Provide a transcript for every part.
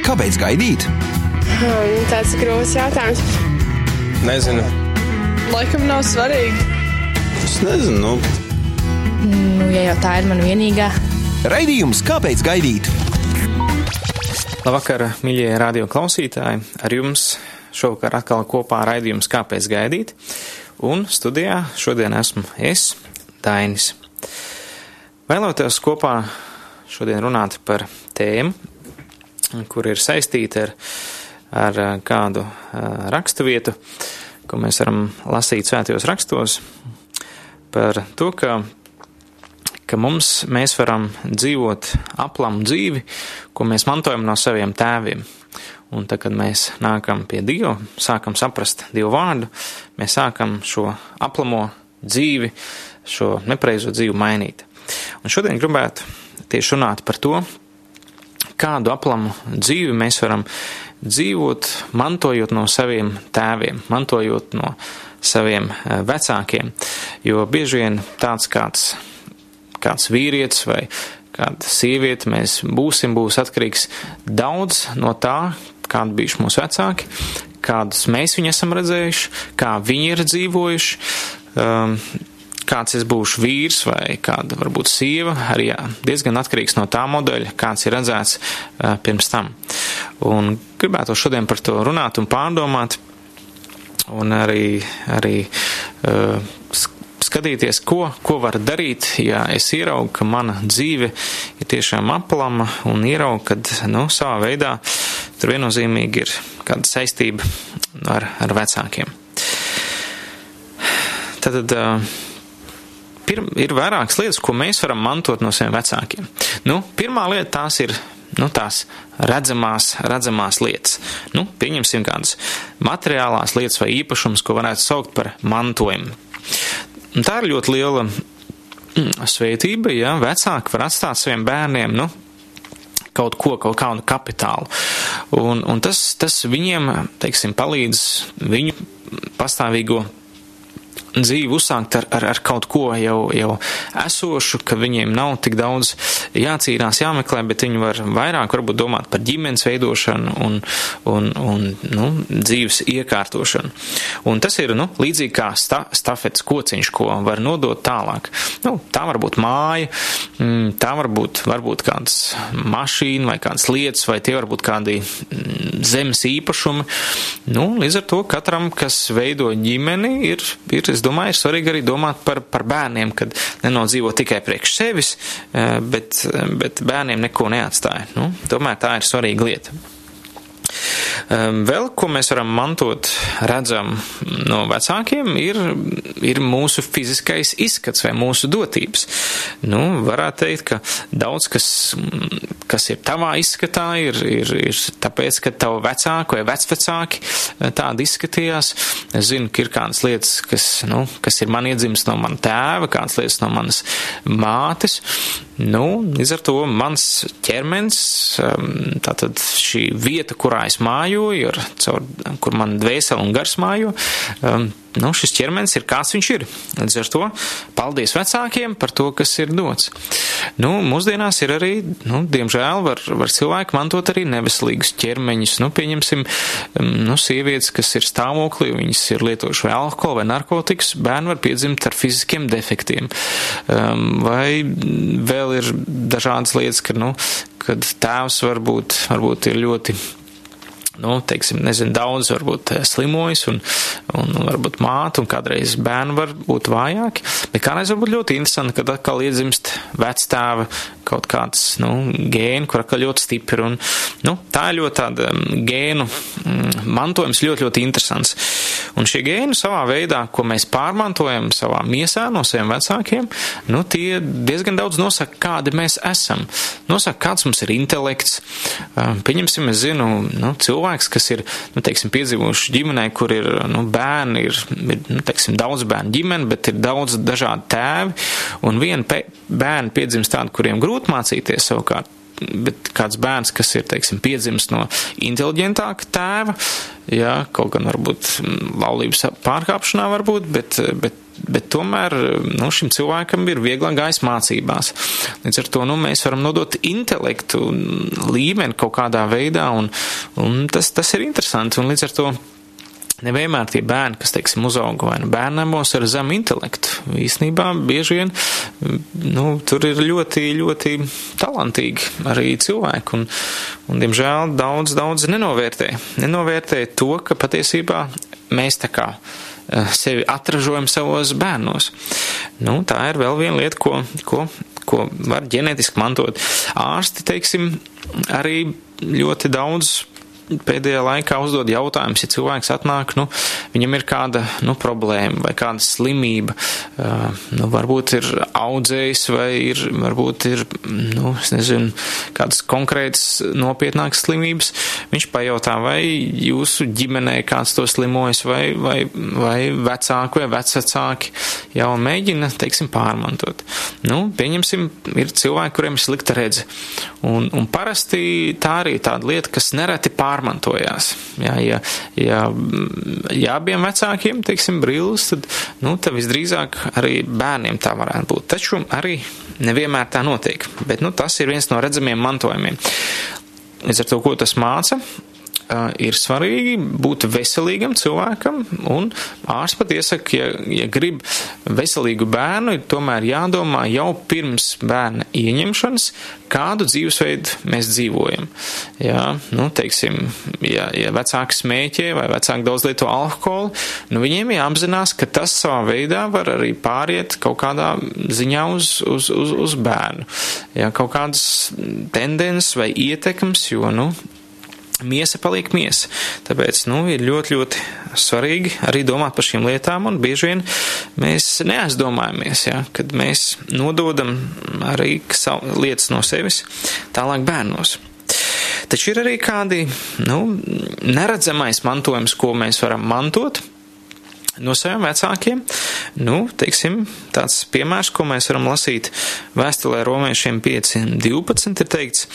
Kāpēc gaidīt? Hmm, tāds grūts jautājums. Nezinu. Laikam nav svarīgi. Es nezinu. Nu. Nu, ja jau tā ir mana vienīgā. Raidījums Kāpēc gaidīt? Labvakar, mīļie radio klausītāji! Ar jums šovakar atkal kopā raidījums Kāpēc gaidīt? Un studijā šodien esmu es, Dainis. Vēloties kopā šodien runāt par tēmu, kur ir saistīta ar, ar kādu rakstu vietu, ko mēs varam lasīt svētajos rakstos, par to, ka, ka mums, mēs varam dzīvot aplamu dzīvi, ko mēs mantojam no saviem tēviem. Un tad, kad mēs nākam pie Dieva, sākam saprast Dievu vārdu, mēs sākam šo aplamo dzīvi, šo nepareizo dzīvi mainīt. Un šodien gribētu tieši runāt par to, kādu aplamu dzīvi mēs varam dzīvot, mantojot no saviem tēviem, mantojot no saviem vecākiem. Jo bieži vien tāds kāds, kāds vīrietis vai kāda sieviete mēs būsim, būs atkarīgs daudz no tā, kādi bijuši mūsu vecāki, kādus mēs viņu esam redzējuši, kā viņi ir dzīvojuši. Um, kāds es būšu vīrs vai kāda varbūt sieva, arī diezgan atkarīgs no tā modeļa, kāds ir redzēts uh, pirms tam. Un gribētu šodien par to runāt un pārdomāt, un arī, arī uh, skatīties, ko, ko var darīt, ja es ieraugu, ka mana dzīve ir tiešām aplama un ieraugu, kad, nu, savā veidā tur viennozīmīgi ir kāda saistība ar, ar vecākiem. Tad, uh, pir, ir vairākas lietas, ko mēs varam mantot no saviem vecākiem. Nu, pirmā lieta tās ir nu, tās redzamās, redzamās lietas. Nu, pieņemsim kādas materiālās lietas vai īpašumus, ko varētu saukt par mantojumu. Un tā ir ļoti liela mm, svētība, ja vecāki var atstāt saviem bērniem, nu, kaut ko, kaut kādu kapitālu. Un, un tas, tas viņiem, teiksim, palīdz viņu pastāvīgo dzīvi uzsākt ar, ar, ar kaut ko jau, jau esošu, ka viņiem nav tik daudz jācīnās, jāmeklē, bet viņi var vairāk varbūt domāt par ģimenes veidošanu un, un, un nu, dzīves iekārtošanu. Un tas ir nu, līdzīgi kā sta, stafets kociņš, ko var nodot tālāk. Nu, tā var būt māja, mm, tā var būt varbūt kādas mašīna vai kādas lietas, vai tie var būt kādi mm, zemes īpašumi. Nu, līdz ar to katram, kas veido ģimeni, ir, ir es domāju, ir svarīgi arī domāt par, par bērniem, kad nenodzīvo tikai priekš sevis, eh, bet, bet bērniem neko neatstāja. Nu, tomēr tā ir svarīga lieta. Ehm, vēl, ko mēs varam mantot, redzam no vecākiem, ir, ir mūsu fiziskais izskats vai mūsu dotības. Nu, varētu teikt, ka daudz kas, kas ir tavā izskatā, ir, ir, ir tāpēc, ka tavu vecāku vai vecvecāki eh, tādi izskatījās. Es zinu, ka ir kādas lietas, kas, nu, kas ir man iedzimis no mana tēva, kādas lietas no manas mātes. Nu, līdz ar to mans ķermenis, ehm, tātad šī vieta, kurā es mājoju, ir caur, kur man dvēseli un gars mājo, um, nu, šis ķermenis ir kāds viņš ir. Līdz ar to paldies vecākiem par to, kas ir dots. Nu, mūsdienās ir arī, nu, diemžēl, var, var cilvēki mantot arī neveselīgus ķermeņus. Nu, pieņemsim, um, nu, sievietes, kas ir stāvoklī, viņas ir lietojuši vai alkoholu vai narkotikas, bērni var piedzimt ar fiziskiem defektiem. Um, vai vēl ir dažādas lietas, ka, nu, kad tēvs varbūt, varbūt ir ļoti nu, teiksim, nezinu, daudz varbūt eh, slimojas un, un varbūt māte un kādreiz bērni var būt vājāki, bet kādreiz varbūt ļoti interesanti, kad atkal iedzimst vecstāva kaut kāds, nu, gēni, kur atkal ļoti stipri un, nu, tā ir ļoti tāda mm, gēnu mm, mantojums ļoti, ļoti interesants. Un šie gēni savā veidā, ko mēs pārmantojam savā miesā no saviem vecākiem, nu, tie diezgan daudz nosaka, kādi mēs esam. Nosaka, kāds mums ir intelekts. Pieņemsim, es zinu, nu, cilvēks, kas ir, nu, teiksim, piedzīvojuši ģimenē, kur ir, nu, bērni, ir, ir nu, teiksim, daudz bērnu ģimene, bet ir daudz dažādi tēvi, un viena bērna piedzimst tādu, kuriem grūti mācīties savukārt bet kāds bērns, kas ir, teiksim, piedzimis no inteliģentāka tēva, jā, kaut gan varbūt laulības pārkāpšanā varbūt, bet, bet bet tomēr nu, šim cilvēkam ir vieglāk gājis mācībās. Līdz ar to nu, mēs varam nodot intelektu līmeni kaut kādā veidā, un, un tas, tas ir interesanti. Un līdz ar to Nevienmēr tie bērni, kas, teiksim, uzauga vai nu bērnamos ar zemu intelektu, īstenībā bieži vien, nu, tur ir ļoti, ļoti talantīgi arī cilvēki, un, un, diemžēl, daudz, daudz nenovērtē. Nenovērtē to, ka patiesībā mēs tā kā eh, sevi atražojam savos bērnos. Nu, tā ir vēl viena lieta, ko, ko, ko var ģenētiski mantot. Ārsti, teiksim, arī ļoti daudz pēdējā laikā uzdod jautājumus, ja cilvēks atnāk, nu, viņam ir kāda, nu, problēma vai kāda slimība, uh, nu, varbūt ir audzējs vai ir, varbūt ir, nu, es nezinu, kādas konkrētas nopietnākas slimības, viņš pajautā, vai jūsu ģimenē kāds to slimojas, vai, vai, vai vecāki vai vecvecāki jau mēģina, teiksim, pārmantot. Nu, pieņemsim, ir cilvēki, kuriem ir slikta redze, un, un parasti tā arī ir tāda lieta, kas nereti pārmantot pārmantojās. Jā, ja, ja, ja abiem vecākiem, teiksim, brilles, tad, nu, tad visdrīzāk arī bērniem tā varētu būt. Taču arī nevienmēr tā notiek, bet, nu, tas ir viens no redzamiem mantojumiem. Līdz ar to, ko tas māca, ir svarīgi būt veselīgam cilvēkam, un ārsts pat iesaka, ja, ja grib veselīgu bērnu, ir tomēr jādomā jau pirms bērna ieņemšanas, kādu dzīvesveidu mēs dzīvojam. Jā, nu, teiksim, ja, ja vecāki smēķē vai vecāki daudz lieto alkoholu, nu, viņiem jāapzinās, ka tas savā veidā var arī pāriet kaut kādā ziņā uz, uz, uz, uz bērnu. Jā, kaut kādas tendences vai ietekmes, jo, nu, miesa paliek miesa. Tāpēc, nu, ir ļoti, ļoti svarīgi arī domāt par šīm lietām, un bieži vien mēs neaizdomājamies, ja, kad mēs nododam arī lietas no sevis tālāk bērnos. Taču ir arī kādi, nu, neredzamais mantojums, ko mēs varam mantot, no saviem vecākiem. Nu, teiksim, tāds piemērs, ko mēs varam lasīt vēstulē romiešiem 5.12 ir teikts,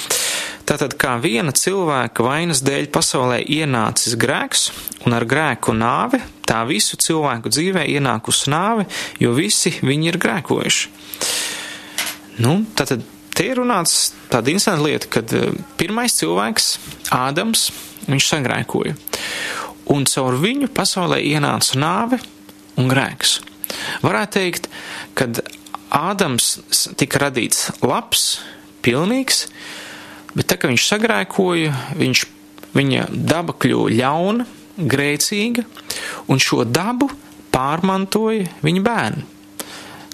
tātad kā viena cilvēka vainas dēļ pasaulē ienācis grēks un ar grēku nāvi, tā visu cilvēku dzīvē ienākus nāve, jo visi viņi ir grēkojuši. Nu, tātad te ir runāts tāda interesanta lieta, kad eh, pirmais cilvēks, Ādams, viņš sagrēkoja un caur viņu pasaulē ienāca nāve un grēks. Varētu teikt, kad Ādams tika radīts labs, pilnīgs, bet tā kā viņš sagrēkoja, viņš, viņa daba kļuva ļauna, grēcīga, un šo dabu pārmantoja viņa bērni.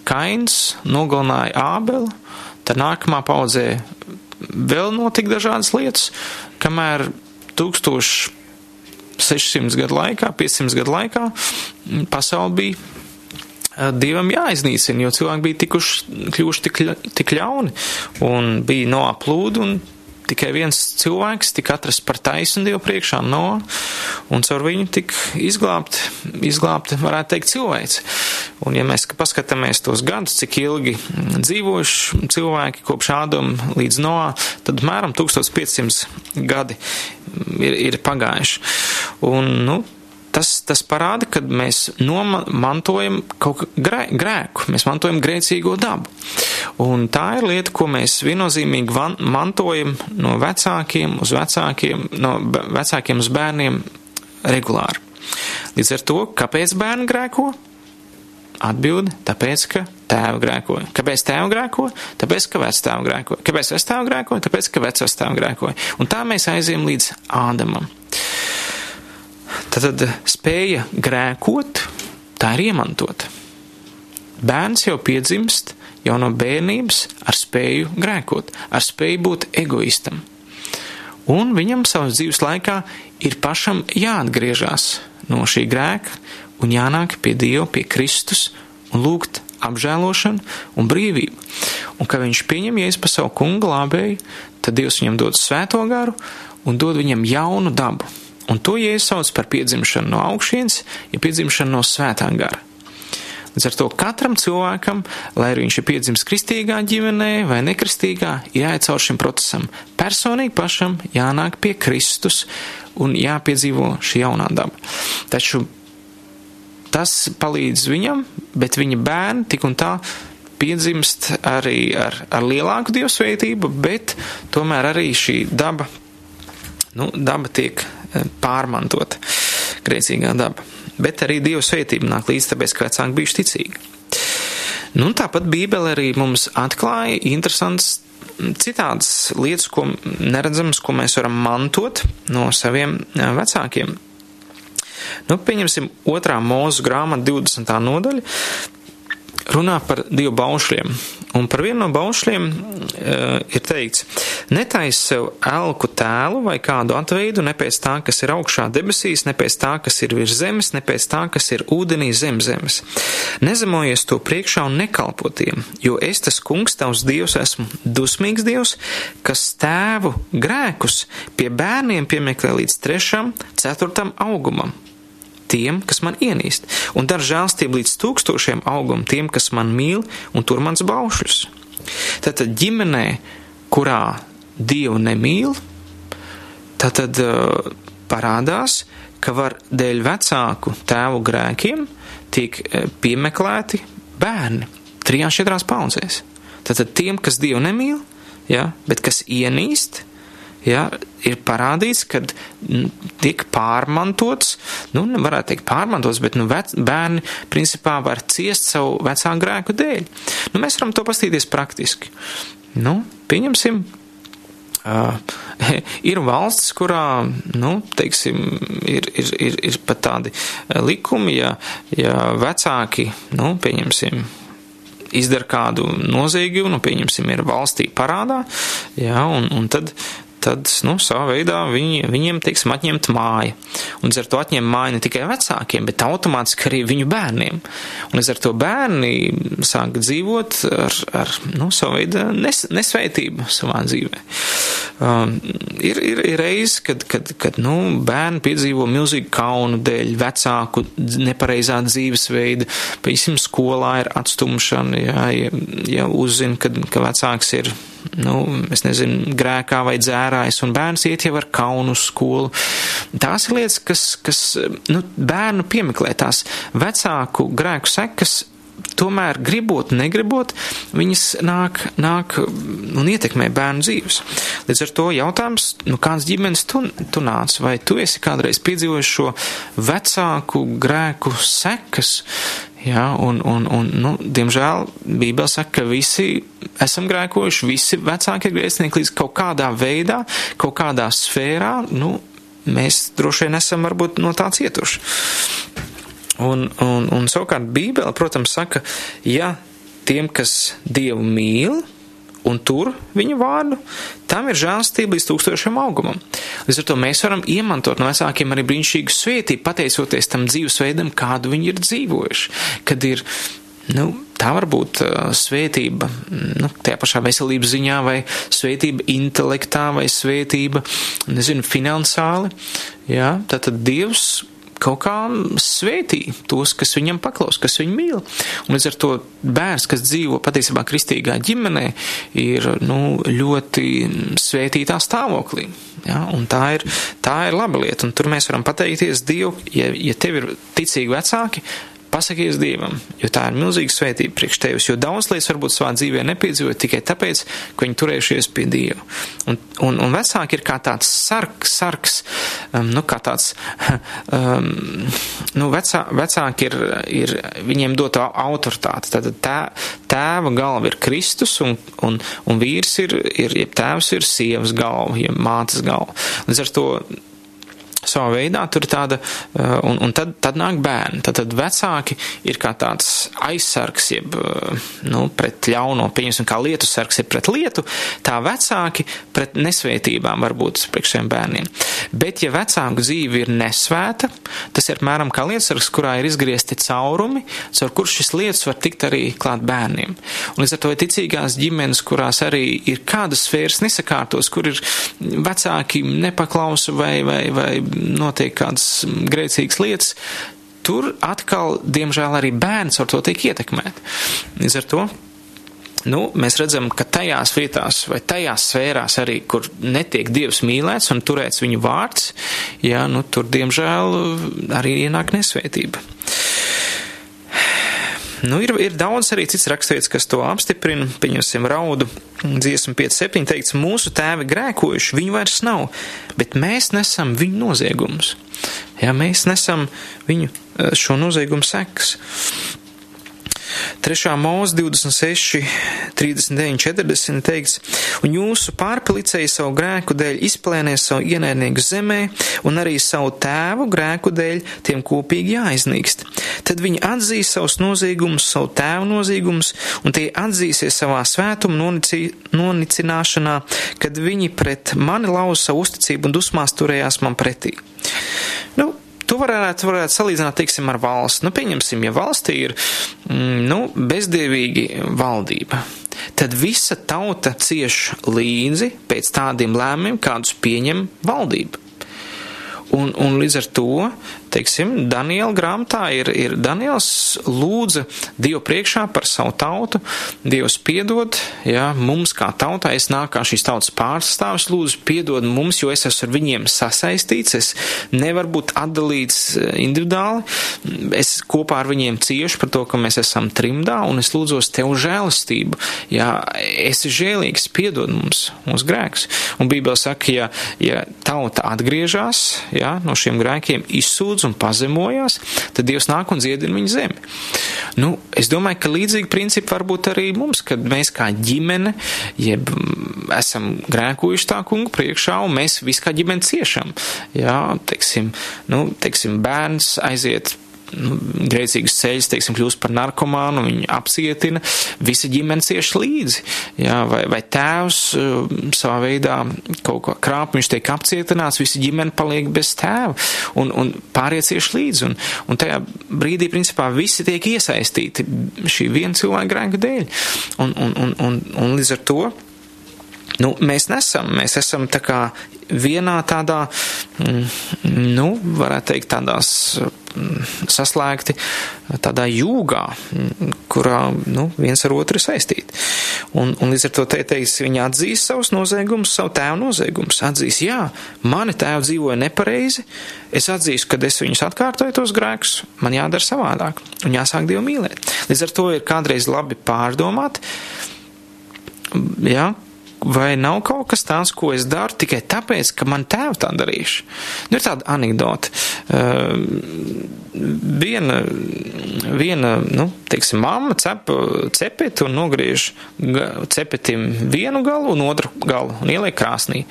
Kains nogalināja Ābeli, tad nākamā paudzē vēl notika dažādas lietas, kamēr tūkstoši 600 gadu laikā, 500 gadu laikā pasauli bija eh, Dievam jāiznīcina, jo cilvēki bija tikuši, kļuvuši tik, tik ļauni un bija noaplūdi un tikai viens cilvēks tika atrasts par taisnu Dievu priekšā no, un caur viņu tika izglābt, izglābt, varētu teikt, cilvēks. Un ja mēs paskatāmies tos gadus, cik ilgi dzīvojuši cilvēki kopš Ādama līdz Noā, tad mēram 1500 gadi ir, ir pagājuši. Un, nu, tas, tas parāda, ka mēs nomantojam kaut kā grē, grēku, mēs mantojam grēcīgo dabu. Un tā ir lieta, ko mēs viennozīmīgi van, mantojam no vecākiem uz vecākiem, no vecākiem uz bērniem regulāri. Līdz ar to, kāpēc bērni grēko? Atbildi, tāpēc, ka tēva grēkoja. Kāpēc tēva grēkoja? Tāpēc, ka vectēva grēkoja. Kāpēc vectēva grēkoja? Tāpēc, ka vecvectēva grēkoja. Un tā mēs aizējam līdz Ādamam. Tad spēja grēkot, tā ir iemantota. Bērns jau piedzimst jau no bērnības ar spēju grēkot, ar spēju būt egoistam. Un viņam savas dzīves laikā ir pašam jāatgriežas no šī grēka un jānāk pie Dieva, pie Kristus un lūgt apžēlošanu un brīvību. Un kad viņš pieņem jēzu pa savu kungu glābēju, tad Dievs viņam dod svēto garu un dod viņam jaunu dabu. Un to Jēzus sauc par piedzimšanu no augšienes, ja piedzimšanu no svētā gara. Līdz ar to katram cilvēkam, lai arī viņš ir piedzimis kristīgā ģimenē vai nekristīgā, jāiet caur šim procesam. Personīgi pašam jānāk pie Kristus un jāpiedzīvo šī jaunā daba. Taču tas palīdz viņam bet viņa bērni tik un tā piedzimst arī ar, ar lielāku dievsveitību, bet tomēr arī šī daba, nu, daba tiek eh, pārmantota, grēcīgā daba. Bet arī dievsveitība nāk līdz, tāpēc, ka vecāki bijuši ticīgi. Nu, tāpat Bībele arī mums atklāja interesants citādas lietas, ko neredzams, ko mēs varam mantot no saviem eh, vecākiem. Nu, pieņemsim otrā mūzu grāmata 20. nodaļa runā par divu baušļiem. Un par vienu no baušļiem uh, ir teikts, netais sev elku tēlu vai kādu atveidu ne pēc tā, kas ir augšā debesīs, ne pēc tā, kas ir virs zemes, ne pēc tā, kas ir ūdenī zem zemes. Nezemojies to priekšā un nekalpotiem, jo es tas kungs tavs dievs esmu dusmīgs dievs, kas tēvu grēkus pie bērniem piemeklē līdz trešam, ceturtam augumam tiem, kas man ienīst, un dar žēlstību līdz tūkstošiem augum tiem, kas man mīl un tur mans baušļus. Tātad ģimenē, kurā Dievu nemīl, tātad uh, parādās, ka var dēļ vecāku tēvu grēkiem tiek uh, piemeklēti bērni trijās četrās paudzēs. Tātad tiem, kas Dievu nemīl, ja, bet kas ienīst, ja, ir parādīts, ka tiek pārmantots, nu, varētu teikt pārmantots, bet nu, vec, bērni principā var ciest savu vecāku grēku dēļ. Nu, mēs varam to pastīties praktiski. Nu, pieņemsim, Uh, ir valsts, kurā, nu, teiksim, ir, ir, ir, ir pat tādi likumi, ja, ja vecāki, nu, pieņemsim, izdara kādu noziegumu, nu, pieņemsim, ir valstī parādā, jā, un, un tad tad, nu, savā veidā viņi, viņiem, teiksim, atņemt māju. Un līdz ar to atņem māju ne tikai vecākiem, bet automātiski arī viņu bērniem. Un līdz ar to bērni sāk dzīvot ar, ar nu, savu veidu nes, nesveitību savā dzīvē. Um, ir, ir, ir reizes, kad, kad, kad nu, bērni piedzīvo milzīgu kaunu dēļ vecāku nepareizā dzīvesveida, piemēram, skolā ir atstumšana, ja, ja, ja uzzina, ka, ka vecāks ir nu, es nezinu, grēkā vai dzērājs, un bērns iet jau ar kaunu uz skolu. Tās ir lietas, kas, kas nu, bērnu piemeklē tās vecāku grēku sekas. Tomēr, gribot, negribot, viņas nāk, nāk un ietekmē bērnu dzīves. Līdz ar to jautājums, nu, kāds ģimenes tu, tu nāc, vai tu esi kādreiz piedzīvojis šo vecāku grēku sekas, Jā, un, un, un nu, diemžēl Bībele saka, ka visi esam grēkojuši, visi vecāki ir grēcinieki līdz kaut kādā veidā, kaut kādā sfērā, nu, mēs droši vien esam varbūt no tā cietuši. Un, un, un savukārt Bībele, protams, saka, ja tiem, kas Dievu mīl, un tur viņa vārdu, tam ir žēlstība līdz tūkstošiem augumam. Līdz ar to mēs varam iemantot no vecākiem arī brīnišķīgu svētību, pateicoties tam dzīvesveidam, kādu viņi ir dzīvojuši, kad ir, nu, tā var būt uh, svētība, nu, tajā pašā veselības ziņā, vai svētība intelektā, vai svētība, nezinu, finansāli, jā, tātad Dievs kaut kā svētī tos, kas viņam paklaus, kas viņu mīl. Un līdz ar to bērns, kas dzīvo patiesībā kristīgā ģimenē, ir nu, ļoti svētītā stāvoklī. Ja? Un tā ir, tā ir laba lieta. Un tur mēs varam pateikties Dievu, ja, ja tev ir ticīgi vecāki, Pasakies Dievam, jo tā ir milzīga svētība priekš tevis, jo daudz lietas varbūt savā dzīvē nepiedzīvot tikai tāpēc, ka viņi turējušies pie Dieva. Un, un, un vecāki ir kā tāds sarks, sarks, um, nu kā tāds, um, nu vecā, vecāki ir, ir viņiem dota autoritāte. Tad tā, tēva galva ir Kristus un, un, un vīrs ir, ir, ja tēvs ir sievas galva, ja mātes galva. Līdz ar to savā veidā tur tāda, uh, un, un tad, tad nāk bērni. Tad, tad vecāki ir kā tāds aizsargs, jeb, uh, nu, pret ļauno, pieņemsim, kā lietu sargs ir pret lietu, tā vecāki pret nesvētībām var būt priekš šiem bērniem. Bet, ja vecāku dzīve ir nesvēta, tas ir apmēram kā lietasargs, kurā ir izgriezti caurumi, caur kur šis lietas var tikt arī klāt bērniem. Un līdz ar to ir ticīgās ģimenes, kurās arī ir kādas sfēras nesakārtos, kur ir vecāki nepaklausa vai, vai, vai notiek kādas grēcīgas lietas, tur atkal, diemžēl, arī bērns ar to tiek ietekmēt. Līdz ar to nu, mēs redzam, ka tajās vietās vai tajās sfērās arī, kur netiek Dievs mīlēts un turēts viņa vārds, jā, nu, tur, diemžēl, arī ienāk nesvētība. Nu, ir, ir daudz arī cits rakstīts, kas to apstiprina. Pieņemsim raudu dziesmu 5.7. teikts, mūsu tēvi grēkojuši, viņu vairs nav, bet mēs nesam viņu noziegumus. Jā, mēs nesam viņu eh, šo noziegumu sekas. 3. mūzika 26, 39, 40 teikts, un jūsu pārpalicēji savu grēku dēļ izplēnēs savu ienaidnieku zemē, un arī savu tēvu grēku dēļ tiem kopīgi jāiznīkst. Tad viņi atzīs savus noziegumus, savu tēvu noziegumus, un tie atzīsies savā svētuma nonici, nonicināšanā, kad viņi pret mani lauza savu uzticību un dusmās turējās man pretī. Nu, varētu, varētu salīdzināt, teiksim, ar valsts. Nu, pieņemsim, ja valstī ir, mm, nu, bezdievīgi valdība, tad visa tauta cieš līdzi pēc tādiem lēmumiem, kādus pieņem valdība. Un, un līdz ar to, teiksim, Daniela grāmatā ir, ir Daniels lūdza Dievu priekšā par savu tautu, Dievs piedod, jā, mums kā tautā, es nāku kā šīs tautas pārstāvis, lūdzu piedod mums, jo es esmu ar viņiem sasaistīts, es nevaru būt atdalīts eh, individuāli, es kopā ar viņiem ciešu par to, ka mēs esam trimdā, un es lūdzos tev žēlistību, jā, esi žēlīgs, piedod mums, mūsu grēks. Un Bībele saka, ja, ja tauta atgriežas, jā, no šiem grēkiem izsūdz un pazemojās, tad Dievs nāk un dziedina viņu zemi. Nu, es domāju, ka līdzīgi principi var būt arī mums, kad mēs kā ģimene, jeb esam grēkojuši tā kungu priekšā, un mēs visi kā ģimene ciešam. Jā, teiksim, nu, teiksim, bērns aiziet nu, grēcīgus ceļus, teiksim, kļūst par narkomānu, viņu apcietina, visa ģimene cieš līdzi. Jā, vai, vai tēvs uh, savā veidā kaut ko krāp, viņš tiek apcietināts, visa ģimene paliek bez tēva un, un pārējie cieš līdzi. Un, un tajā brīdī, principā, visi tiek iesaistīti šī viena cilvēka grēka dēļ. Un, un, un, un, un līdz ar to. Nu, mēs nesam, mēs esam tā kā vienā tādā, mm, nu, varētu teikt, tādās mm, saslēgti tādā jūgā, mm, kurā, nu, viens ar otru ir saistīti. Un, un līdz ar to te teiks, viņi atzīs savus noziegumus, savu tēvu noziegumus, atzīs, jā, mani tēvi dzīvoja nepareizi, es atzīstu, kad es viņus atkārtoju tos grēkus, man jādara savādāk un jāsāk Dievu mīlēt. Līdz ar to ir kādreiz labi pārdomāt, jā, vai nav kaut kas tāds, ko es daru tikai tāpēc, ka man tēvi tā darījuši. Nu, ir tāda anekdote. Uh, viena, viena, nu, teiksim, mamma cep cepeti un nogriež cepetim vienu galu un otru galu un ieliek krāsnī.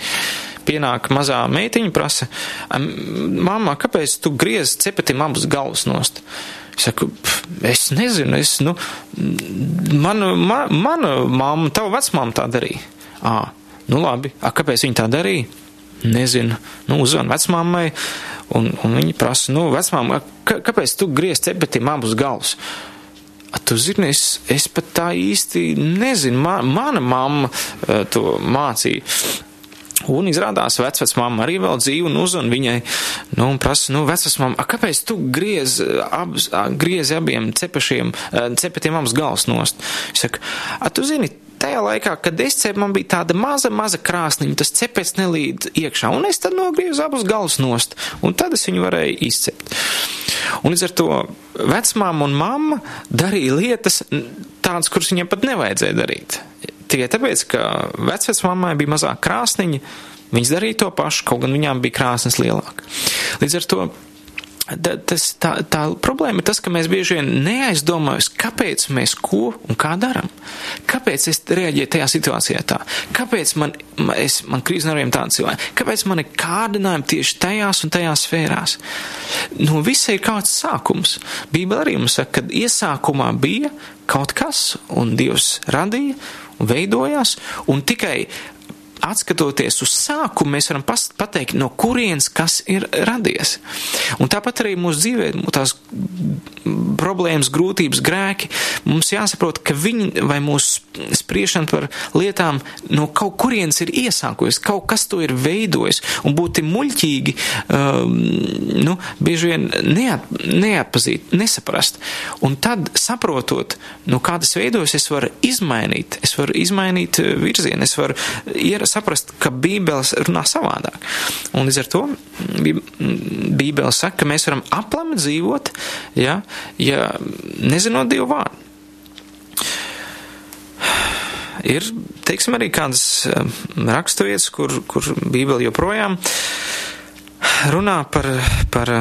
Pienāk mazā meitiņa prasa, mamma, kāpēc tu griez cepetim abus galus nost? Es saku, es nezinu, es, nu, mana, ma, mana mamma, tava vecmāma tā darīja. Ā, nu labi, a, kāpēc viņi tā darīja? Nezinu. Nu, uzvan vecmāmai, un, un viņi prasa, nu, vecmāmai, kāpēc tu griez cepetim abus galus? A, tu zini, es, es pat tā īsti nezinu. Man, mana mamma uh, to mācīja. Un izrādās, vecmāma arī vēl dzīva un uzvan viņai, nu, un prasa, nu, vecmāma, kāpēc tu griez, abs, griezi abiem cepešiem, cepetiem abas gals nost? Es saku, a, tu zini, tajā laikā, kad es cepu, man bija tāda maza, maza krāsniņa, tas cepets nelīd iekšā, un es tad nogriezu abus galus nost, un tad es viņu varēju izcept. Un līdz ar to vecmāma un mamma darīja lietas tādas, kuras viņiem pat nevajadzēja darīt. Tikai tāpēc, ka vecvecmammai bija mazāk krāsniņa, viņas darīja to pašu, kaut gan viņām bija krāsnes lielāka. Līdz ar to tas, tā, tā problēma ir tas, ka mēs bieži vien neaizdomājamies, kāpēc mēs ko un kā darām. Kāpēc es reaģēju tajā situācijā tā? Kāpēc man, es, man krīz nerviem tāda cilvēka? Kāpēc man ir kārdinājumi tieši tajās un tajās sfērās? No visa ir kāds sākums. Bībele arī mums saka, ka iesākumā bija kaut kas, un Dievs radīja un veidojās, un tikai atskatoties uz sākumu, mēs varam pateikt, no kurienes kas ir radies. Un tāpat arī mūsu dzīvē, tās problēmas, grūtības, grēki, mums jāsaprot, ka viņi vai mūsu spriešana par lietām no kaut kurienes ir iesākusies, kaut kas to ir veidojis, un būtu muļķīgi, um, nu, bieži vien neat, neatpazīt, nesaprast. Un tad, saprotot, no kā tas veidojas, es varu izmainīt, es varu izmainīt uh, virzienu, es varu ieras saprast, ka Bībeles runā savādāk. Un līdz ar to mm, mm, Bībele saka, ka mēs varam aplami dzīvot, ja, ja nezinot Dievu vārdu ir, teiksim, arī kādas mm, raksturvietas, kur, kur Bībele joprojām runā par, par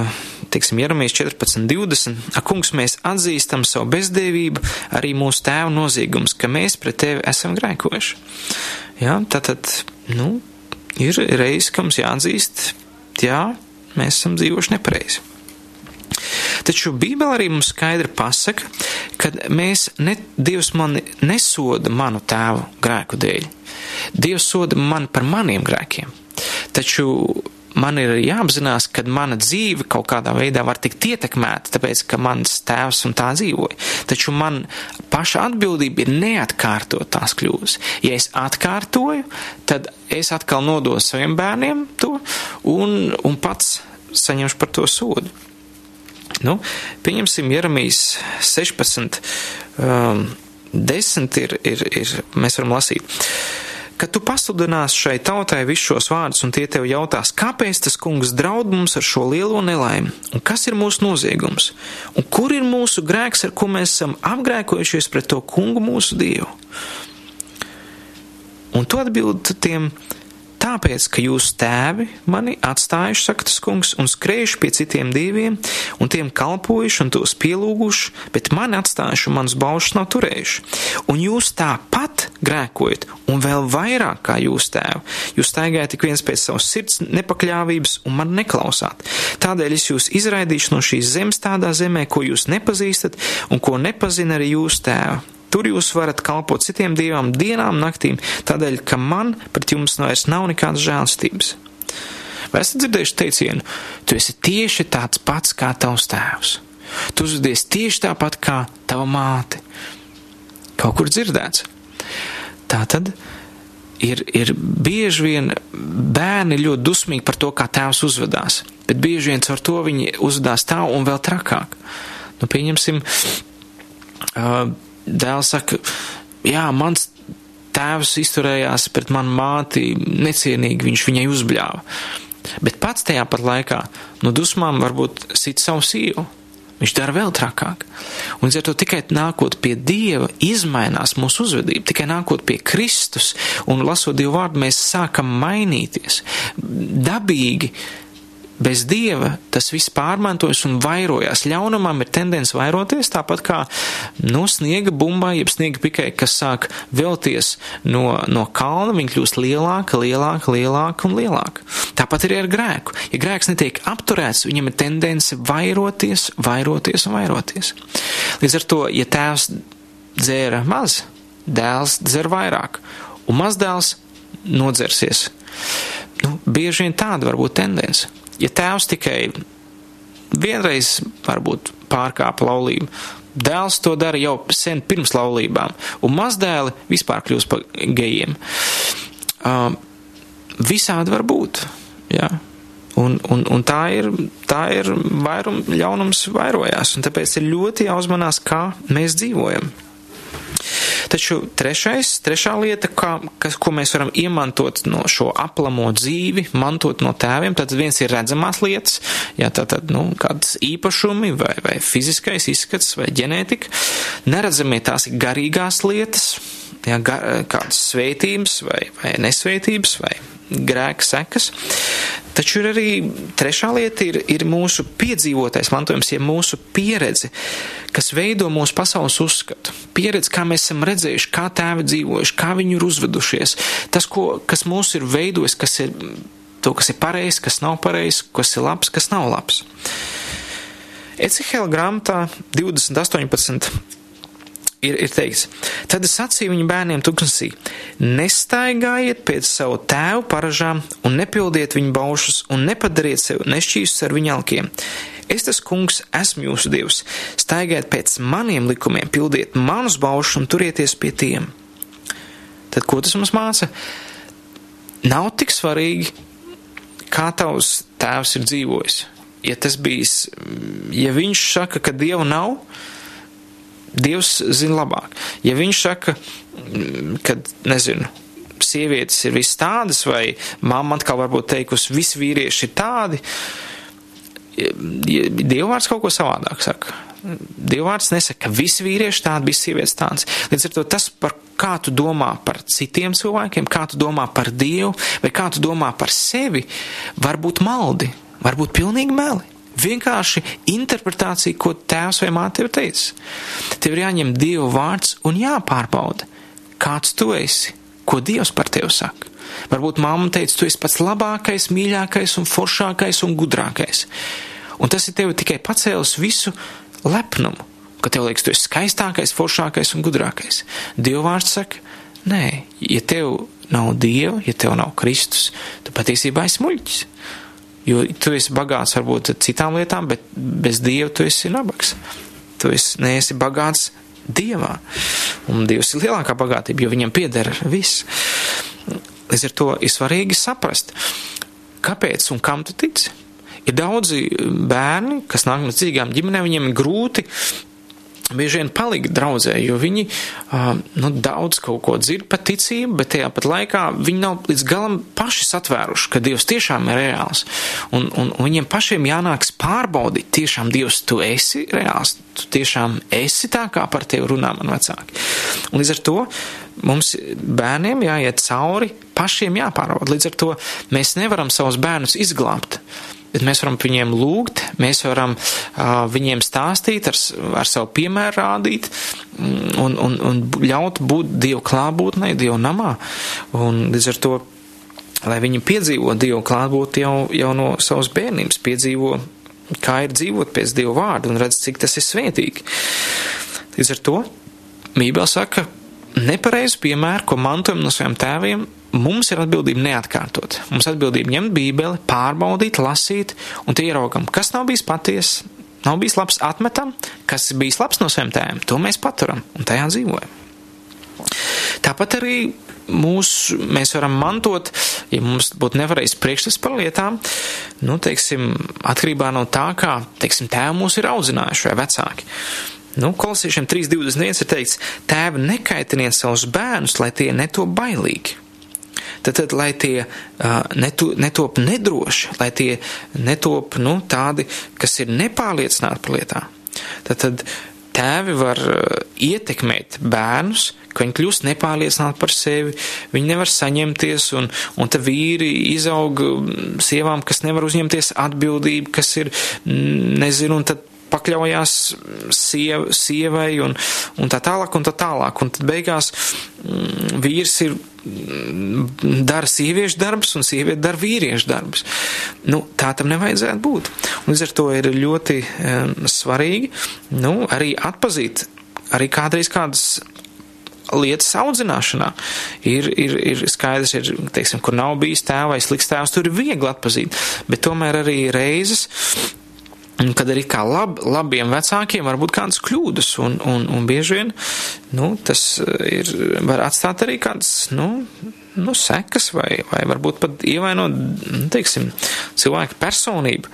teiksim, Jeramijas 14, 20, ak, kungs, mēs atzīstam savu bezdēvību, arī mūsu tēvu noziegums, ka mēs pret tevi esam grēkojuši. Jā, tātad, nu, ir reizes, ka mums jāatzīst, jā, mēs esam dzīvojuši nepareizi. Taču Bībele arī mums skaidri pasaka, ka mēs, ne, Dievs mani nesoda manu tēvu grēku dēļ. Dievs soda mani par maniem grēkiem. Taču man ir jāapzinās, ka mana dzīve kaut kādā veidā var tikt ietekmēta, tāpēc, ka mans tēvs un tā dzīvoja. Taču man paša atbildība ir neatkārtot tās kļūdas. Ja es atkārtoju, tad es atkal nododu saviem bērniem to un, un pats saņemšu par to sodu. Nu, pieņemsim Jeramijas 16, um, 10 ir, ir, ir, mēs varam lasīt kad tu pasludinās šai tautai visus šos vārdus, un tie tev jautās, kāpēc tas kungs draud mums ar šo lielo nelaimi, un kas ir mūsu noziegums, un kur ir mūsu grēks, ar ko mēs esam apgrēkojušies pret to kungu mūsu dievu. Un tu atbildi tiem, Tāpēc, ka jūs tēvi mani atstājuši, saka tas kungs, un skrējuši pie citiem dieviem, un tiem kalpojuši un tos pielūguši, bet mani atstājuši un manus baušus nav turējuši. Un jūs tāpat grēkojat, un vēl vairāk kā jūs tēvi. Jūs staigājat tik viens pēc savas sirds nepakļāvības un man neklausāt. Tādēļ es jūs izraidīšu no šīs zemes tādā zemē, ko jūs nepazīstat un ko nepazina arī jūs tēvi Tur jūs varat kalpot citiem dievām dienām, naktīm, tādēļ, ka man pret jums vairs nav nekādas žēlstības. Vai esat dzirdējuši teicienu, tu esi tieši tāds pats kā tavs tēvs? Tu uzvedies tieši tāpat kā tava māte. Kaut kur dzirdēts. Tā tad ir, ir bieži vien bērni ļoti dusmīgi par to, kā tēvs uzvedās, bet bieži vien caur to viņi uzvedās tā un vēl trakāk. Nu, pieņemsim, uh, dēls saka, jā, mans tēvs izturējās pret manu māti necienīgi, viņš viņai uzbļāva. Bet pats tajā pat laikā no dusmām varbūt sit savu sievu. Viņš dara vēl trakāk. Un līdz ar to tikai nākot pie Dieva, izmainās mūsu uzvedība. Tikai nākot pie Kristus un lasot Dievu vārdu, mēs sākam mainīties. Dabīgi bez dieva tas viss pārmantojas un vairojās. Ļaunumam ir tendence vairoties, tāpat kā no sniega bumbā, jeb sniega pikai, kas sāk velties no, no kalna, viņa kļūst lielāka, lielāka, lielāka un lielāka. Tāpat arī ar grēku. Ja grēks netiek apturēts, viņam ir tendence vairoties, vairoties un vairoties. Līdz ar to, ja tēvs dzēra maz, dēls dzer vairāk, un mazdēls nodzersies. Nu, bieži vien tāda var būt tendence ja tēvs tikai vienreiz varbūt pārkāpa laulību, dēls to dara jau sen pirms laulībām, un mazdēli vispār kļūst par gejiem. Uh, visādi var būt, jā. Un, un, un tā ir, tā ir vairum, ļaunums vairojās, un tāpēc ir ļoti jāuzmanās, kā mēs dzīvojam. Taču trešais, trešā lieta, kā, kas, ko mēs varam iemantot no šo aplamo dzīvi, mantot no tēviem, tad viens ir redzamās lietas, jā, tātad, nu, kādas īpašumi vai, vai fiziskais izskats vai ģenētika. Neredzamie tās ir garīgās lietas, jā, gar, kādas svētības vai, vai nesvētības vai grēka sekas. Taču ir arī trešā lieta, ir, ir mūsu piedzīvotais mantojums, ja mūsu pieredze, kas veido mūsu pasaules uzskatu. Pieredze, kā mēs esam redzējuši, kā tēvi dzīvojuši, kā viņi ir uzvedušies. Tas, ko, kas mūs ir veidojis, kas ir to, kas ir pareizs, kas nav pareizs, kas ir labs, kas nav labs. Ecihela grāmatā 2018 ir, ir teikts, tad es sacīju viņu bērniem tuksnesī, nestaigājiet pēc savu tēvu paražām un nepildiet viņu baušus un nepadariet sev nešķīstus ar viņa alkiem. Es tas kungs esmu jūsu dievs, staigājiet pēc maniem likumiem, pildiet manus baušus un turieties pie tiem. Tad ko tas mums māca? Nav tik svarīgi, kā tavs tēvs ir dzīvojis. Ja tas bijis, ja viņš saka, ka dievu nav, Dievs zina labāk. Ja viņš saka, ka, nezinu, sievietes ir vis tādas, vai mamma atkal varbūt teikusi, visi vīrieši ir tādi, Dievvvārds kaut ko savādāk saka. Dievvvārds nesaka, ka visi vīrieši tādi, visi sievietes tādas. Līdz ar to tas, par kā tu domā par citiem cilvēkiem, kā tu domā par Dievu, vai kā tu domā par sevi, var būt maldi, var būt pilnīgi meli. Vienkārši interpretācija, ko tēvs vai māte ir teicis. Tev ir jāņem Dieva vārds un jāpārbauda, kāds tu esi, ko Dievs par tevi saka. Varbūt mamma teica, tu esi pats labākais, mīļākais un foršākais un gudrākais. Un tas ir tev tikai pacēlis visu lepnumu, ka tev liekas, tu esi skaistākais, foršākais un gudrākais. Dievvvārds saka, nē, ja tev nav Dieva, ja tev nav Kristus, tu patiesībā esi muļķis. Jo tu esi bagāts varbūt citām lietām, bet bez Dieva tu esi nabaks. Tu esi, neesi bagāts Dievā. Un Dievs ir lielākā bagātība, jo viņam pieder viss. Līdz ar to ir svarīgi saprast, kāpēc un kam tu tici. Ir daudzi bērni, kas nāk no dzīvām ģimenēm, viņiem ir grūti bieži vien palikt draudzē, jo viņi nu, daudz kaut ko dzird par ticību, bet tajā pat laikā viņi nav līdz galam paši satvēruši, ka Dievs tiešām ir reāls. Un, un, un viņiem pašiem jānāks pārbaudīt, tiešām Dievs, tu esi reāls, tu tiešām esi tā, kā par tevi runā man vecāki. Un līdz ar to mums bērniem jāiet cauri, pašiem jāpārbauda. Līdz ar to mēs nevaram savus bērnus izglābt bet mēs varam viņiem lūgt, mēs varam uh, viņiem stāstīt, ar, ar savu piemēru rādīt un, un, un ļaut būt Dievu klātbūtnei, Dievu namā. Un līdz ar to, lai viņi piedzīvo Dievu klātbūtni jau, jau no savas bērnības, piedzīvo, kā ir dzīvot pēc Dieva vārda un redz, cik tas ir svētīgi. Līdz ar to Bībele saka, nepareizu piemēru, ko mantojam no saviem tēviem, mums ir atbildība neatkārtot. Mums atbildība ņemt bībeli, pārbaudīt, lasīt, un tie ieraugam, kas nav bijis patiesa, nav bijis labs, atmetam, kas ir bijis labs no saviem tēviem, to mēs paturam un tajā dzīvojam. Tāpat arī mūs, mēs varam mantot, ja mums būtu nevarējis priekšstats par lietām, nu, teiksim, atkarībā no tā, kā, teiksim, tēvi mūs ir audzinājuši vai vecāki. Nu, kolosiešiem 3.21 ir teikts, tēvi nekaitiniet savus bērnus, lai tie neto bailīgi. Tad, tad lai tie uh, netu, netop nedroši, lai tie netop nu, tādi, kas ir nepārliecināti par lietām. Tad, tad tēvi var ietekmēt bērnus, ka viņi kļūst nepārliecināti par sevi, viņi nevar saņemties, un, un te vīri izaug sievām, kas nevar uzņemties atbildību, kas ir, nezinu, un tad pakļaujās siev, sievai un, un tā tālāk un tā tālāk. Un tad beigās mm, vīrs ir mm, dara sieviešu darbus un sieviete dara vīriešu darbus. Nu, tā tam nevajadzētu būt. Un līdz ar to ir ļoti um, svarīgi nu, arī atpazīt arī kādreiz kādas lietas audzināšanā. Ir, ir, ir skaidrs, ir, teiksim, kur nav bijis tēva vai slikts tēvs, tur ir viegli atpazīt, bet tomēr arī reizes kad arī kā lab, labiem vecākiem var būt kādas kļūdas, un, un, un bieži vien, nu, tas eh, ir, var atstāt arī kādas, nu, nu sekas, vai, vai varbūt pat ievainot, nu, teiksim, cilvēka personību.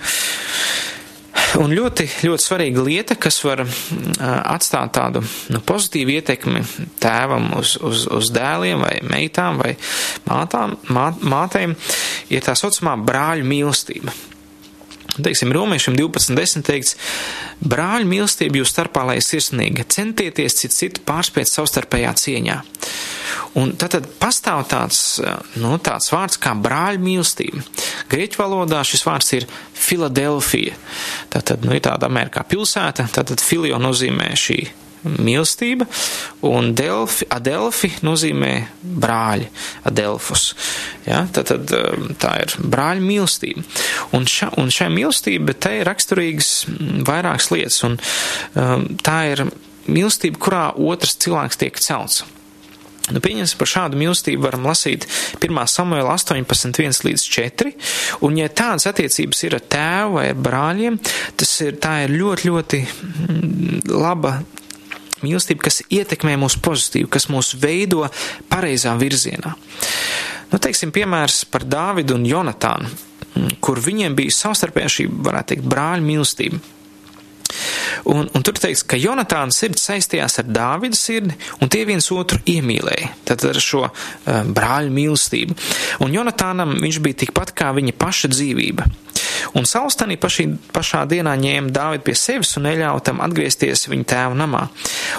Un ļoti, ļoti svarīga lieta, kas var atstāt tādu nu, pozitīvu ietekmi tēvam uz, uz, uz dēliem vai meitām vai mātām, mā, mātēm, ir tā saucamā brāļu mīlestība. Teiksim, romiešiem 12.10 teikts, brāļu mīlestība jūs starpā, lai sirsnīga, centieties citu citu pārspēt savstarpējā cieņā. Un tad pastāv tāds, nu, tāds vārds kā brāļu mīlestība. Grieķu valodā šis vārds ir Filadelfija. Tātad, nu, ir tāda Amerikā pilsēta, tātad filio nozīmē šī mīlestība, un Delfi, Adelfi nozīmē brāļi, Adelfus. Ja, tad, tad um, tā ir brāļa mīlestība. Un, ša, un šai mīlestība te ir raksturīgas vairākas lietas, un um, tā ir mīlestība, kurā otrs cilvēks tiek celts. Nu, pieņemsim par šādu mīlestību varam lasīt 1. samuēla 18, 1 līdz 4, un ja tādas attiecības ir ar tēvu vai ar brāļiem, tas ir, tā ir ļoti, ļoti laba mīlestība, kas ietekmē mūs pozitīvi, kas mūs veido pareizā virzienā. Nu, teiksim, piemērs par Dāvidu un Jonatānu, kur viņiem bija savstarpējā šī, varētu teikt, brāļa mīlestība. Un, un tur teikts, ka Jonatāna sirds saistījās ar Dāvida sirdi, un tie viens otru iemīlēja. Tad ar šo uh, brāļu mīlestību. Un Jonatānam viņš bija tikpat kā viņa paša dzīvība. Un Sauls tanī pašī, pašā dienā ņēma Dāvidu pie sevis un neļāva tam atgriezties viņa tēva namā.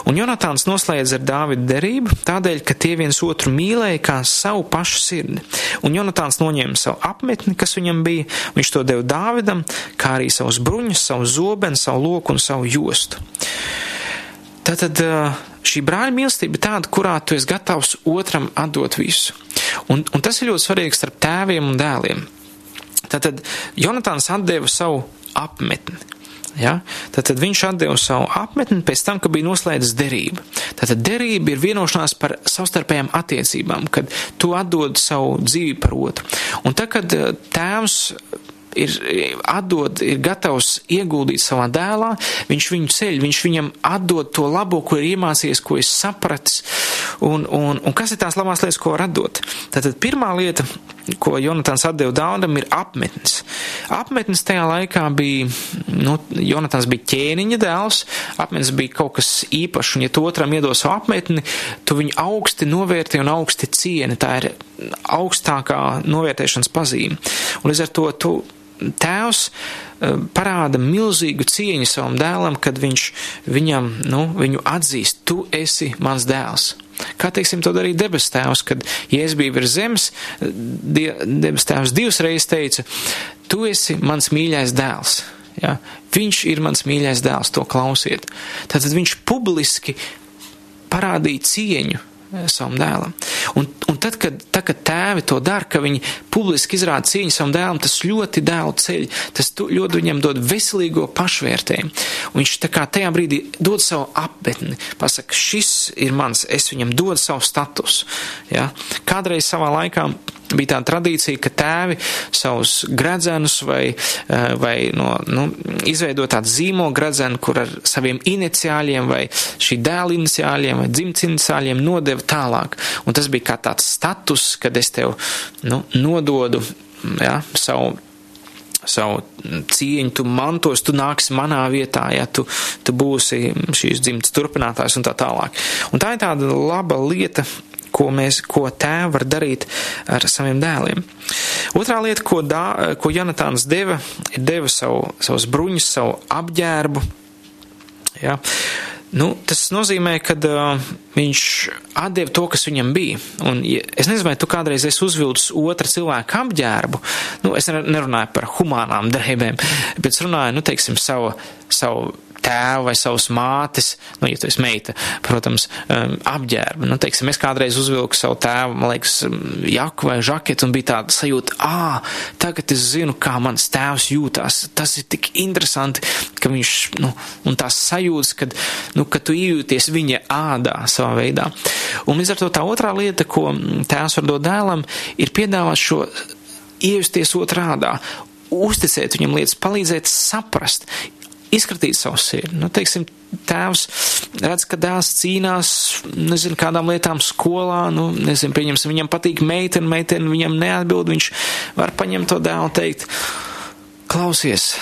Un Jonatāns noslēdz ar Dāvidu derību, tādēļ, ka tie viens otru mīlēja kā savu pašu sirdi. Un Jonatāns noņēma savu apmetni, kas viņam bija, viņš to deva Dāvidam, kā arī savus bruņus, savu zobenu, savu loku un savu jostu. Tātad šī brāļa mīlestība ir tāda, kurā tu esi gatavs otram atdot visu. Un, un tas ir ļoti svarīgi starp tēviem un dēliem. Tātad Jonatāns atdeva savu apmetni. Ja? Tātad viņš atdeva savu apmetni pēc tam, kad bija noslēdzis derību. Tātad derība ir vienošanās par savstarpējām attiecībām, kad tu atdod savu dzīvi par otru. Un tad, kad tēvs ir atdod, ir gatavs ieguldīt savā dēlā, viņš viņu ceļ, viņš viņam atdod to labo, ko ir iemācījies, ko ir sapratis. Un, un, un kas ir tās labās lietas, ko var atdot? Tātad pirmā lieta, ko Jonatāns atdeva Daudam, ir apmetnis. Apmetnis tajā laikā bija, nu, Jonatāns bija ķēniņa dēls, apmetnis bija kaut kas īpašs, un ja tu otram iedos savu apmetni, tu viņu augsti novērtē un augsti cieni. Tā ir augstākā novērtēšanas pazīme. Un līdz ar to tu tēvs parāda milzīgu cieņu savam dēlam, kad viņš viņam, nu, viņu atzīst, tu esi mans dēls. Kā teiksim, to darīja debes tēvs, kad Jēzus bija virs zemes, debes tēvs divas reizes teica, tu esi mans mīļais dēls. Ja? Viņš ir mans mīļais dēls, to klausiet. Tātad viņš publiski parādīja cieņu savam dēlam. Un, un tad, kad, tad, kad tēvi to dara, ka viņi publiski izrāda cieņu savam dēlam, tas ļoti dēlu ceļ, tas ļoti viņam dod veselīgo pašvērtējumu. Un viņš tā kā tajā brīdī dod savu apmetni, pasaka, šis ir mans, es viņam dodu savu statusu. Ja? Kādreiz savā laikā bija tāda tradīcija, ka tēvi savus gradzenus vai, vai no, nu, izveido tādu zīmogu gradzenu, kur ar saviem iniciāļiem vai šī dēla iniciāļiem vai dzimts iniciāļiem nodeva tālāk. Un tas bija kā tāds status, kad es tev nu, nododu ja, savu savu cieņu, tu mantos, tu nāksi manā vietā, ja tu, tu būsi šīs dzimtas turpinātājs un tā tālāk. Un tā ir tāda laba lieta, ko, mēs, ko tēvi var darīt ar saviem dēliem. Otrā lieta, ko, dā, ko Jonatāns deva, ir deva savu, savus bruņus, savu apģērbu. Ja? Nu, tas nozīmē, ka uh, viņš atdeva to, kas viņam bija. Un, ja, es nezinu, vai tu kādreiz esi uzvilcis otra cilvēka apģērbu. Nu, es nerunāju par humānām drēbēm, bet es runāju, nu, teiksim, savu, savu tēva vai savas mātes, nu, ja tu esi meita, protams, um, apģērba. Nu, teiksim, es kādreiz uzvilku savu tēvu, man liekas, um, jaku vai žaketu un bija tāda sajūta, ā, tagad es zinu, kā mans tēvs jūtās. Tas ir tik interesanti, ka viņš, nu, un tās sajūtas, kad, nu, ka tu iejūties viņa ādā savā veidā. Un līdz ar to tā otrā lieta, ko tēvs var dot dēlam, ir piedāvāt šo iejusties otrādā, uzticēt viņam lietas, palīdzēt saprast, izskatīt savu sirdi. Nu, teiksim, tēvs redz, ka dēls cīnās, nezinu, kādām lietām skolā, nu, nezinu, pieņemsim, viņam patīk meitene, meitene viņam neatbild, viņš var paņemt to dēlu un teikt, klausies,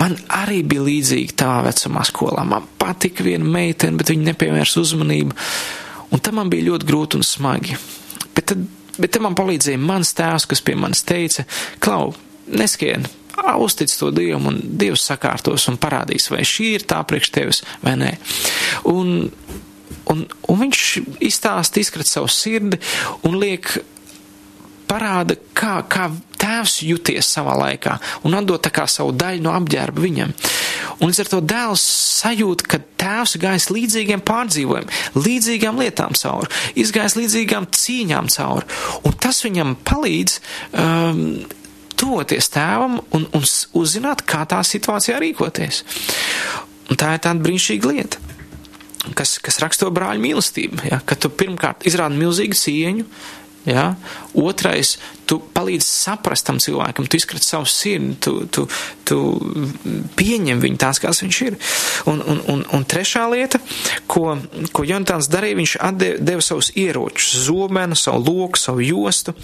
man arī bija līdzīgi tā vecumā skolā, man patika viena meitene, bet viņa nepievērs uzmanību, un tam man bija ļoti grūti un smagi. Bet tad, bet tad man palīdzēja mans tēvs, kas pie manis teica, klau, neskrien, uztic to Dievam, un Dievs sakārtos un parādīs, vai šī ir tā priekš tevis vai nē. Un, un, un viņš izstāsta, izskrat savu sirdi un liek parāda, kā, kā tēvs juties savā laikā un atdot tā kā savu daļu no apģērba viņam. Un līdz ar to dēls sajūt, ka tēvs ir gājis līdzīgiem pārdzīvojumiem, līdzīgām lietām cauri, izgājis līdzīgām cīņām cauri. Un tas viņam palīdz um, tuvoties tēvam un, un uzzināt, kā tā situācijā rīkoties. Un tā ir tāda brīnišķīga lieta, kas, kas raksto brāļu mīlestību. Ja? Ka tu pirmkārt izrādi milzīgu cieņu, Ja? Otrais, tu palīdzi saprast tam cilvēkam, tu izkrati savu sirdi, tu, tu, tu pieņem viņu tās, kāds viņš ir. Un, un, un, un trešā lieta, ko, ko Jonatans darīja, viņš atdeva deva savus ieročus, zobenu, savu loku, savu jostu.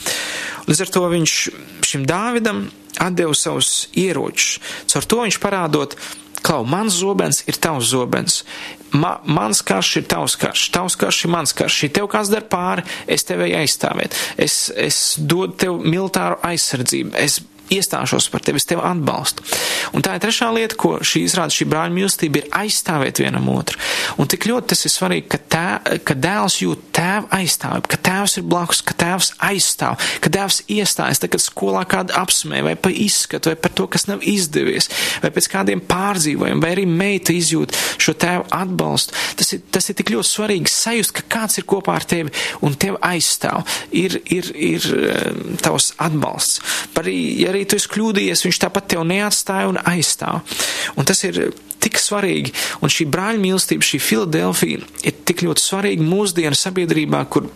Līdz ar to viņš šim Dāvidam atdeva savus ieročus. Caur to viņš parādot, Klau, mans zobens ir tavs zobens. Ma, mans karš ir tavs karš, tavs karš ir mans karš. Ja tev kāds dar pāri, es tevi aizstāvēt. Es, es dodu tev militāru aizsardzību. Es iestāšos par tevi, es tevi atbalstu. Un tā ir trešā lieta, ko šī izrāda šī brāļa mīlestība ir aizstāvēt vienam otru. Un tik ļoti tas ir svarīgi, ka, tē, ka dēls jūt tēva aizstāvību, ka tēvs ir blakus, ka tēvs aizstāv, ka tēvs iestājas, tad, kad skolā kādu apsmē vai pa izskatu, vai par to, kas nav izdevies, vai pēc kādiem pārdzīvojumiem, vai arī meita izjūt šo tēvu atbalstu. Tas ir, tas ir tik ļoti svarīgi sajust, ka kāds ir kopā ar tevi un tevi aizstāv. Ir, ir, ir eh, tavs atbalsts. Par, ja arī tu esi kļūdījies, viņš tāpat tev neatstāja un aizstāv. Un tas ir tik svarīgi, un šī brāļa mīlestība, šī Filadelfija ir tik ļoti svarīga mūsdienu sabiedrībā, kur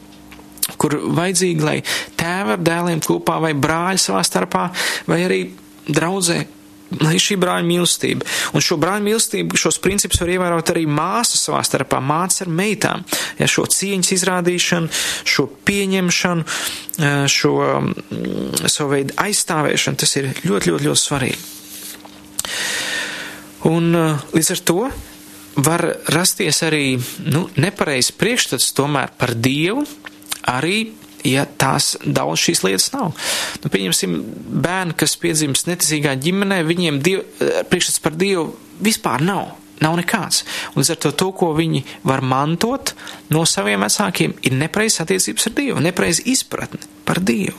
kur vajadzīgi, lai tēva ar dēliem kopā vai brāļi savā starpā, vai arī draudzē lai šī brāļa mīlestība. Un šo brāļa mīlestību, šos principus var ievērot arī māsas savā starpā, māsas ar meitām. Ja, šo cieņas izrādīšanu, šo pieņemšanu, šo mm, savu veidu aizstāvēšanu, tas ir ļoti, ļoti, ļoti svarīgi. Un līdz ar to var rasties arī nu, nepareizs priekšstats tomēr par Dievu, arī ja tās daudz šīs lietas nav. Nu, pieņemsim, bērni, kas piedzimst neticīgā ģimenē, viņiem diev, priekšstats par Dievu vispār nav. Nav nekāds. Un līdz ar to, to, ko viņi var mantot no saviem vecākiem, ir nepareizs attiecības ar Dievu, nepareiz izpratne par Dievu.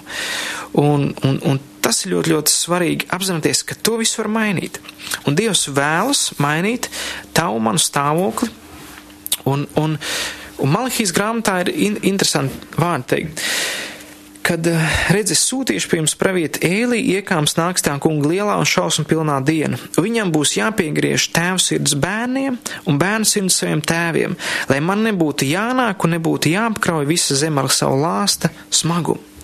Un, un, un tas ir ļoti, ļoti svarīgi apzināties, ka to visu var mainīt. Un Dievs vēlas mainīt tavu manu stāvokli. Un, un, un Malahijas grāmatā ir in, interesanti vārdi teikt. Kad redzes sūtīšu pie jums praviet ēlī, iekāms nāks tā kunga lielā un šausmu pilnā diena. Viņam būs jāpiegriež tēvs sirds bērniem un bērnu sirds saviem tēviem, lai man nebūtu jānāk un nebūtu jāapkrauj visa zeme ar savu lāsta smagumu.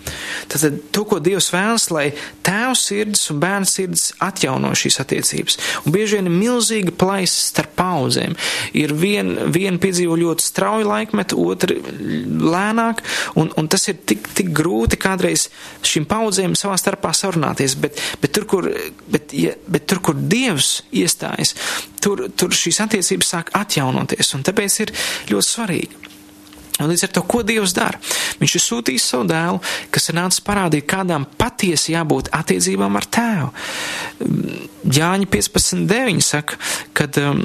Tātad to, ko Dievs vēlas, lai tēvs sirds un bērns sirds atjauno šīs attiecības. Un bieži vien ir milzīga plaisa starp paudzēm. Ir viena vien piedzīvo ļoti strauju laikmetu, otra lēnāk, un, un tas ir tik, tik grūti kādreiz šīm paudzēm savā starpā sarunāties, bet, bet, tur, kur, bet, ja, bet tur, kur Dievs iestājas, tur, tur šīs attiecības sāk atjaunoties, un tāpēc ir ļoti svarīgi. Un līdz ar to, ko Dievs dara? Viņš ir sūtījis savu dēlu, kas ir nācis parādīt, kādām patiesi jābūt attiecībām ar tēvu. Jāņa 15.9 saka, kad um,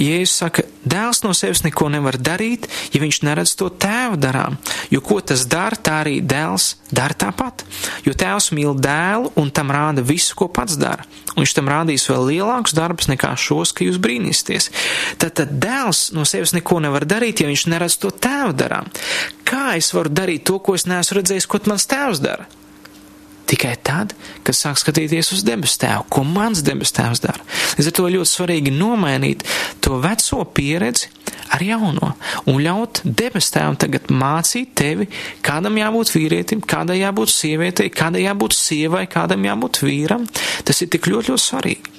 Jēzus saka, dēls no sevis neko nevar darīt, ja viņš neredz to tēvu darām, jo ko tas dara, tā arī dēls dara tāpat. Jo tēvs mīl dēlu un tam rāda visu, ko pats dara. Un viņš tam rādīs vēl lielākus darbus nekā šos, ka jūs brīnīsieties. Tad, tad dēls no sevis neko nevar darīt, ja viņš neredz to tēvu darām. Kā es varu darīt to, ko es neesmu redzējis, ko mans tēvs dara? Tikai tad, kad sāk skatīties uz debesu tēvu, ko mans debesu tēvs dara. Līdz ar to ļoti svarīgi nomainīt to veco pieredzi ar jauno un ļaut debesu tēvam tagad mācīt tevi, kādam jābūt vīrietim, kādai jābūt sievietei, kādai jābūt sievai, kādam jābūt vīram. Tas ir tik ļoti, ļoti svarīgi.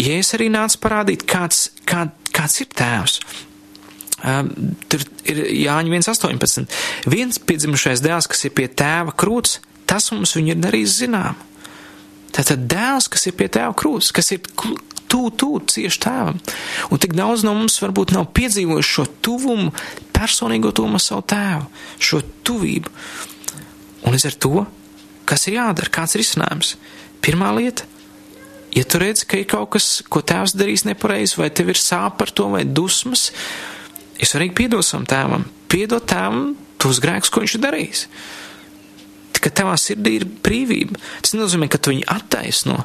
Jēzus arī nāca parādīt, kāds, kā, kāds ir tēvs. Um, tur ir Jāņa 1,18. Viens piedzimušais dēls, kas ir pie tēva krūts, tas mums viņu ir darījis zinām. Tātad dēls, kas ir pie tēva krūts, kas ir tūlīt, tūlīt cieši tēvam. Un tik daudz no mums varbūt nav piedzīvojuši šo tuvumu, personīgo tuvumu savu tēvu, šo tuvību. Un līdz ar to, kas ir jādara, kāds ir izcinājums? Pirmā lieta. Ja tu redzi, ka ir kaut kas, ko tēvs darīs nepareizi, vai tev ir sāp par to, vai dusmas, ir svarīgi piedot savam tēvam, piedot tēvam tos grēkus, ko viņš ir darījis ka tavā sirdī ir brīvība. Tas nenozīmē, ka tu viņu attaisno,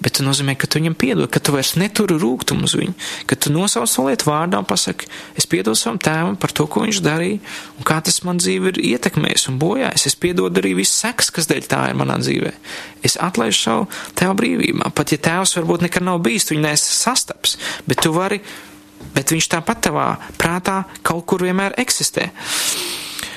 bet tas nozīmē, ka tu viņam piedod, ka tu vairs neturi rūgtumu uz viņu, ka tu nosauc to lietu vārdā un pasaki, es piedodu savam tēvam par to, ko viņš darīja, un kā tas man dzīvi ir ietekmējis un bojājis. Es piedodu arī visu seks, kas dēļ tā ir manā dzīvē. Es atlaižu savu tēva brīvībā. Pat ja tēvs varbūt nekad nav bijis, tu viņu neesi sastaps, bet tu vari, bet viņš tāpat tavā prātā kaut kur vienmēr eksistē.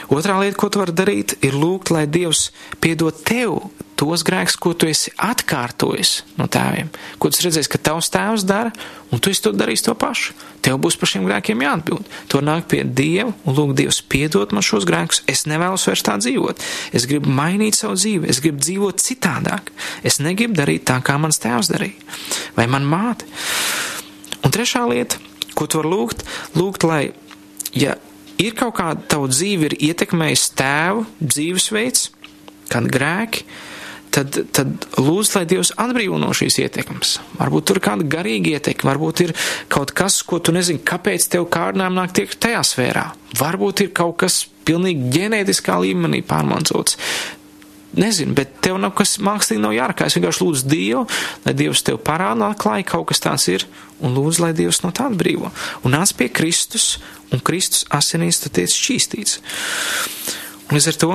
Otrā lieta, ko tu vari darīt, ir lūgt, lai Dievs piedod tev tos grēkus, ko tu esi atkārtojis no tēviem, ko tu redzēsi, ka tavs tēvs dara, un tu to darījis to pašu. Tev būs par šiem grēkiem jāatbild. To nāk pie Dieva un lūgt Dievs piedot man šos grēkus. Es nevēlos vairs tā dzīvot. Es gribu mainīt savu dzīvi, es gribu dzīvot citādāk. Es negribu darīt tā, kā mans tēvs darīja, vai man māte. Un trešā lieta, ko tu vari lūgt, lūgt, lai, ja ir kaut kāda tava dzīve ir ietekmējis tēvu dzīvesveids, kādi grēki, tad, tad lūdzu, lai Dievs atbrīvo no šīs ietekmes. Varbūt tur ir kāda garīga ietekme, varbūt ir kaut kas, ko tu nezini, kāpēc tev kārdinājumi nāk tiek tajā sfērā. Varbūt ir kaut kas pilnīgi ģenētiskā līmenī pārmantots. Nezinu, bet tev nav kas mākslīgi nav jārakā. Es vienkārši lūdzu Dievu, lai Dievs tev parādā, atklāja kaut kas tāds ir, un lūdzu, lai Dievs no tā atbrīvo. Un nāc pie Kristus, un Kristus asinīs tu tiec šķīstīts. Un līdz ar to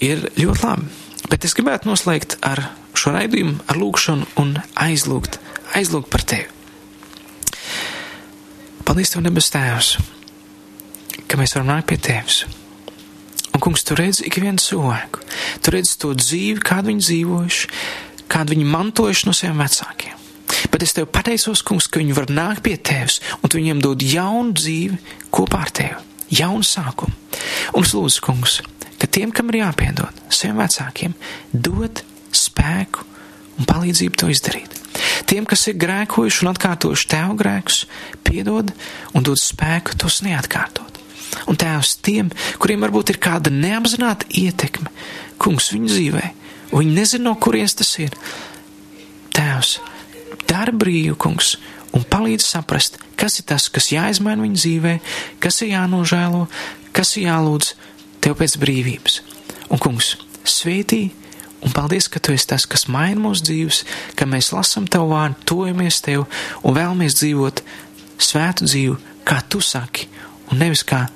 ir ļoti labi. Bet es gribētu noslēgt ar šo raidījumu, ar lūgšanu un aizlūgt, aizlūgt par tevi. Paldies Tev, debes Tēvs, ka mēs varam nākt pie Tevis. Un, kungs, tu redzi ikvienu cilvēku, tu redzi to dzīvi, kādu viņi dzīvojuši, kādu viņi mantojuši no saviem vecākiem. Bet es tev pateicos, kungs, ka viņi var nākt pie tevis un tu viņiem dod jaunu dzīvi kopā ar tevi, jaunu sākumu. Un es lūdzu, kungs, ka tiem, kam ir jāpiedod saviem vecākiem, dod spēku un palīdzību to izdarīt. Tiem, kas ir grēkojuši un atkārtojuši tev grēkus, piedod un dod spēku tos neatkārtot. Un tēvs tiem, kuriem varbūt ir kāda neapzināta ietekme, kungs viņu dzīvē, un viņi nezina, no kurienes tas ir. Tēvs, dari brīvu, kungs, un palīdz saprast, kas ir tas, kas jāizmaina viņa dzīvē, kas ir jānožēlo, kas ir jālūdz tev pēc brīvības. Un, kungs, svētī un paldies, ka tu esi tas, kas maina mūsu dzīves, ka mēs lasam tavu vārdu, tojamies tev un vēlamies dzīvot svētu dzīvi, kā tu saki, un nevis kā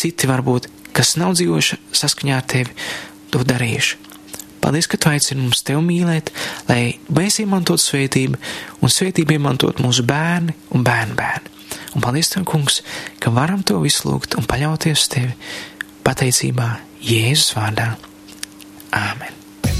citi varbūt, kas nav dzīvojuši saskaņā ar tevi, to darījuši. Paldies, ka tu aicini mums tevi mīlēt, lai mēs iemantotu svētību un svētību iemantot mūsu bērni un bērnu bērni. Un paldies, tev, kungs, ka varam to visu lūgt un paļauties tevi pateicībā Jēzus vārdā. Āmen!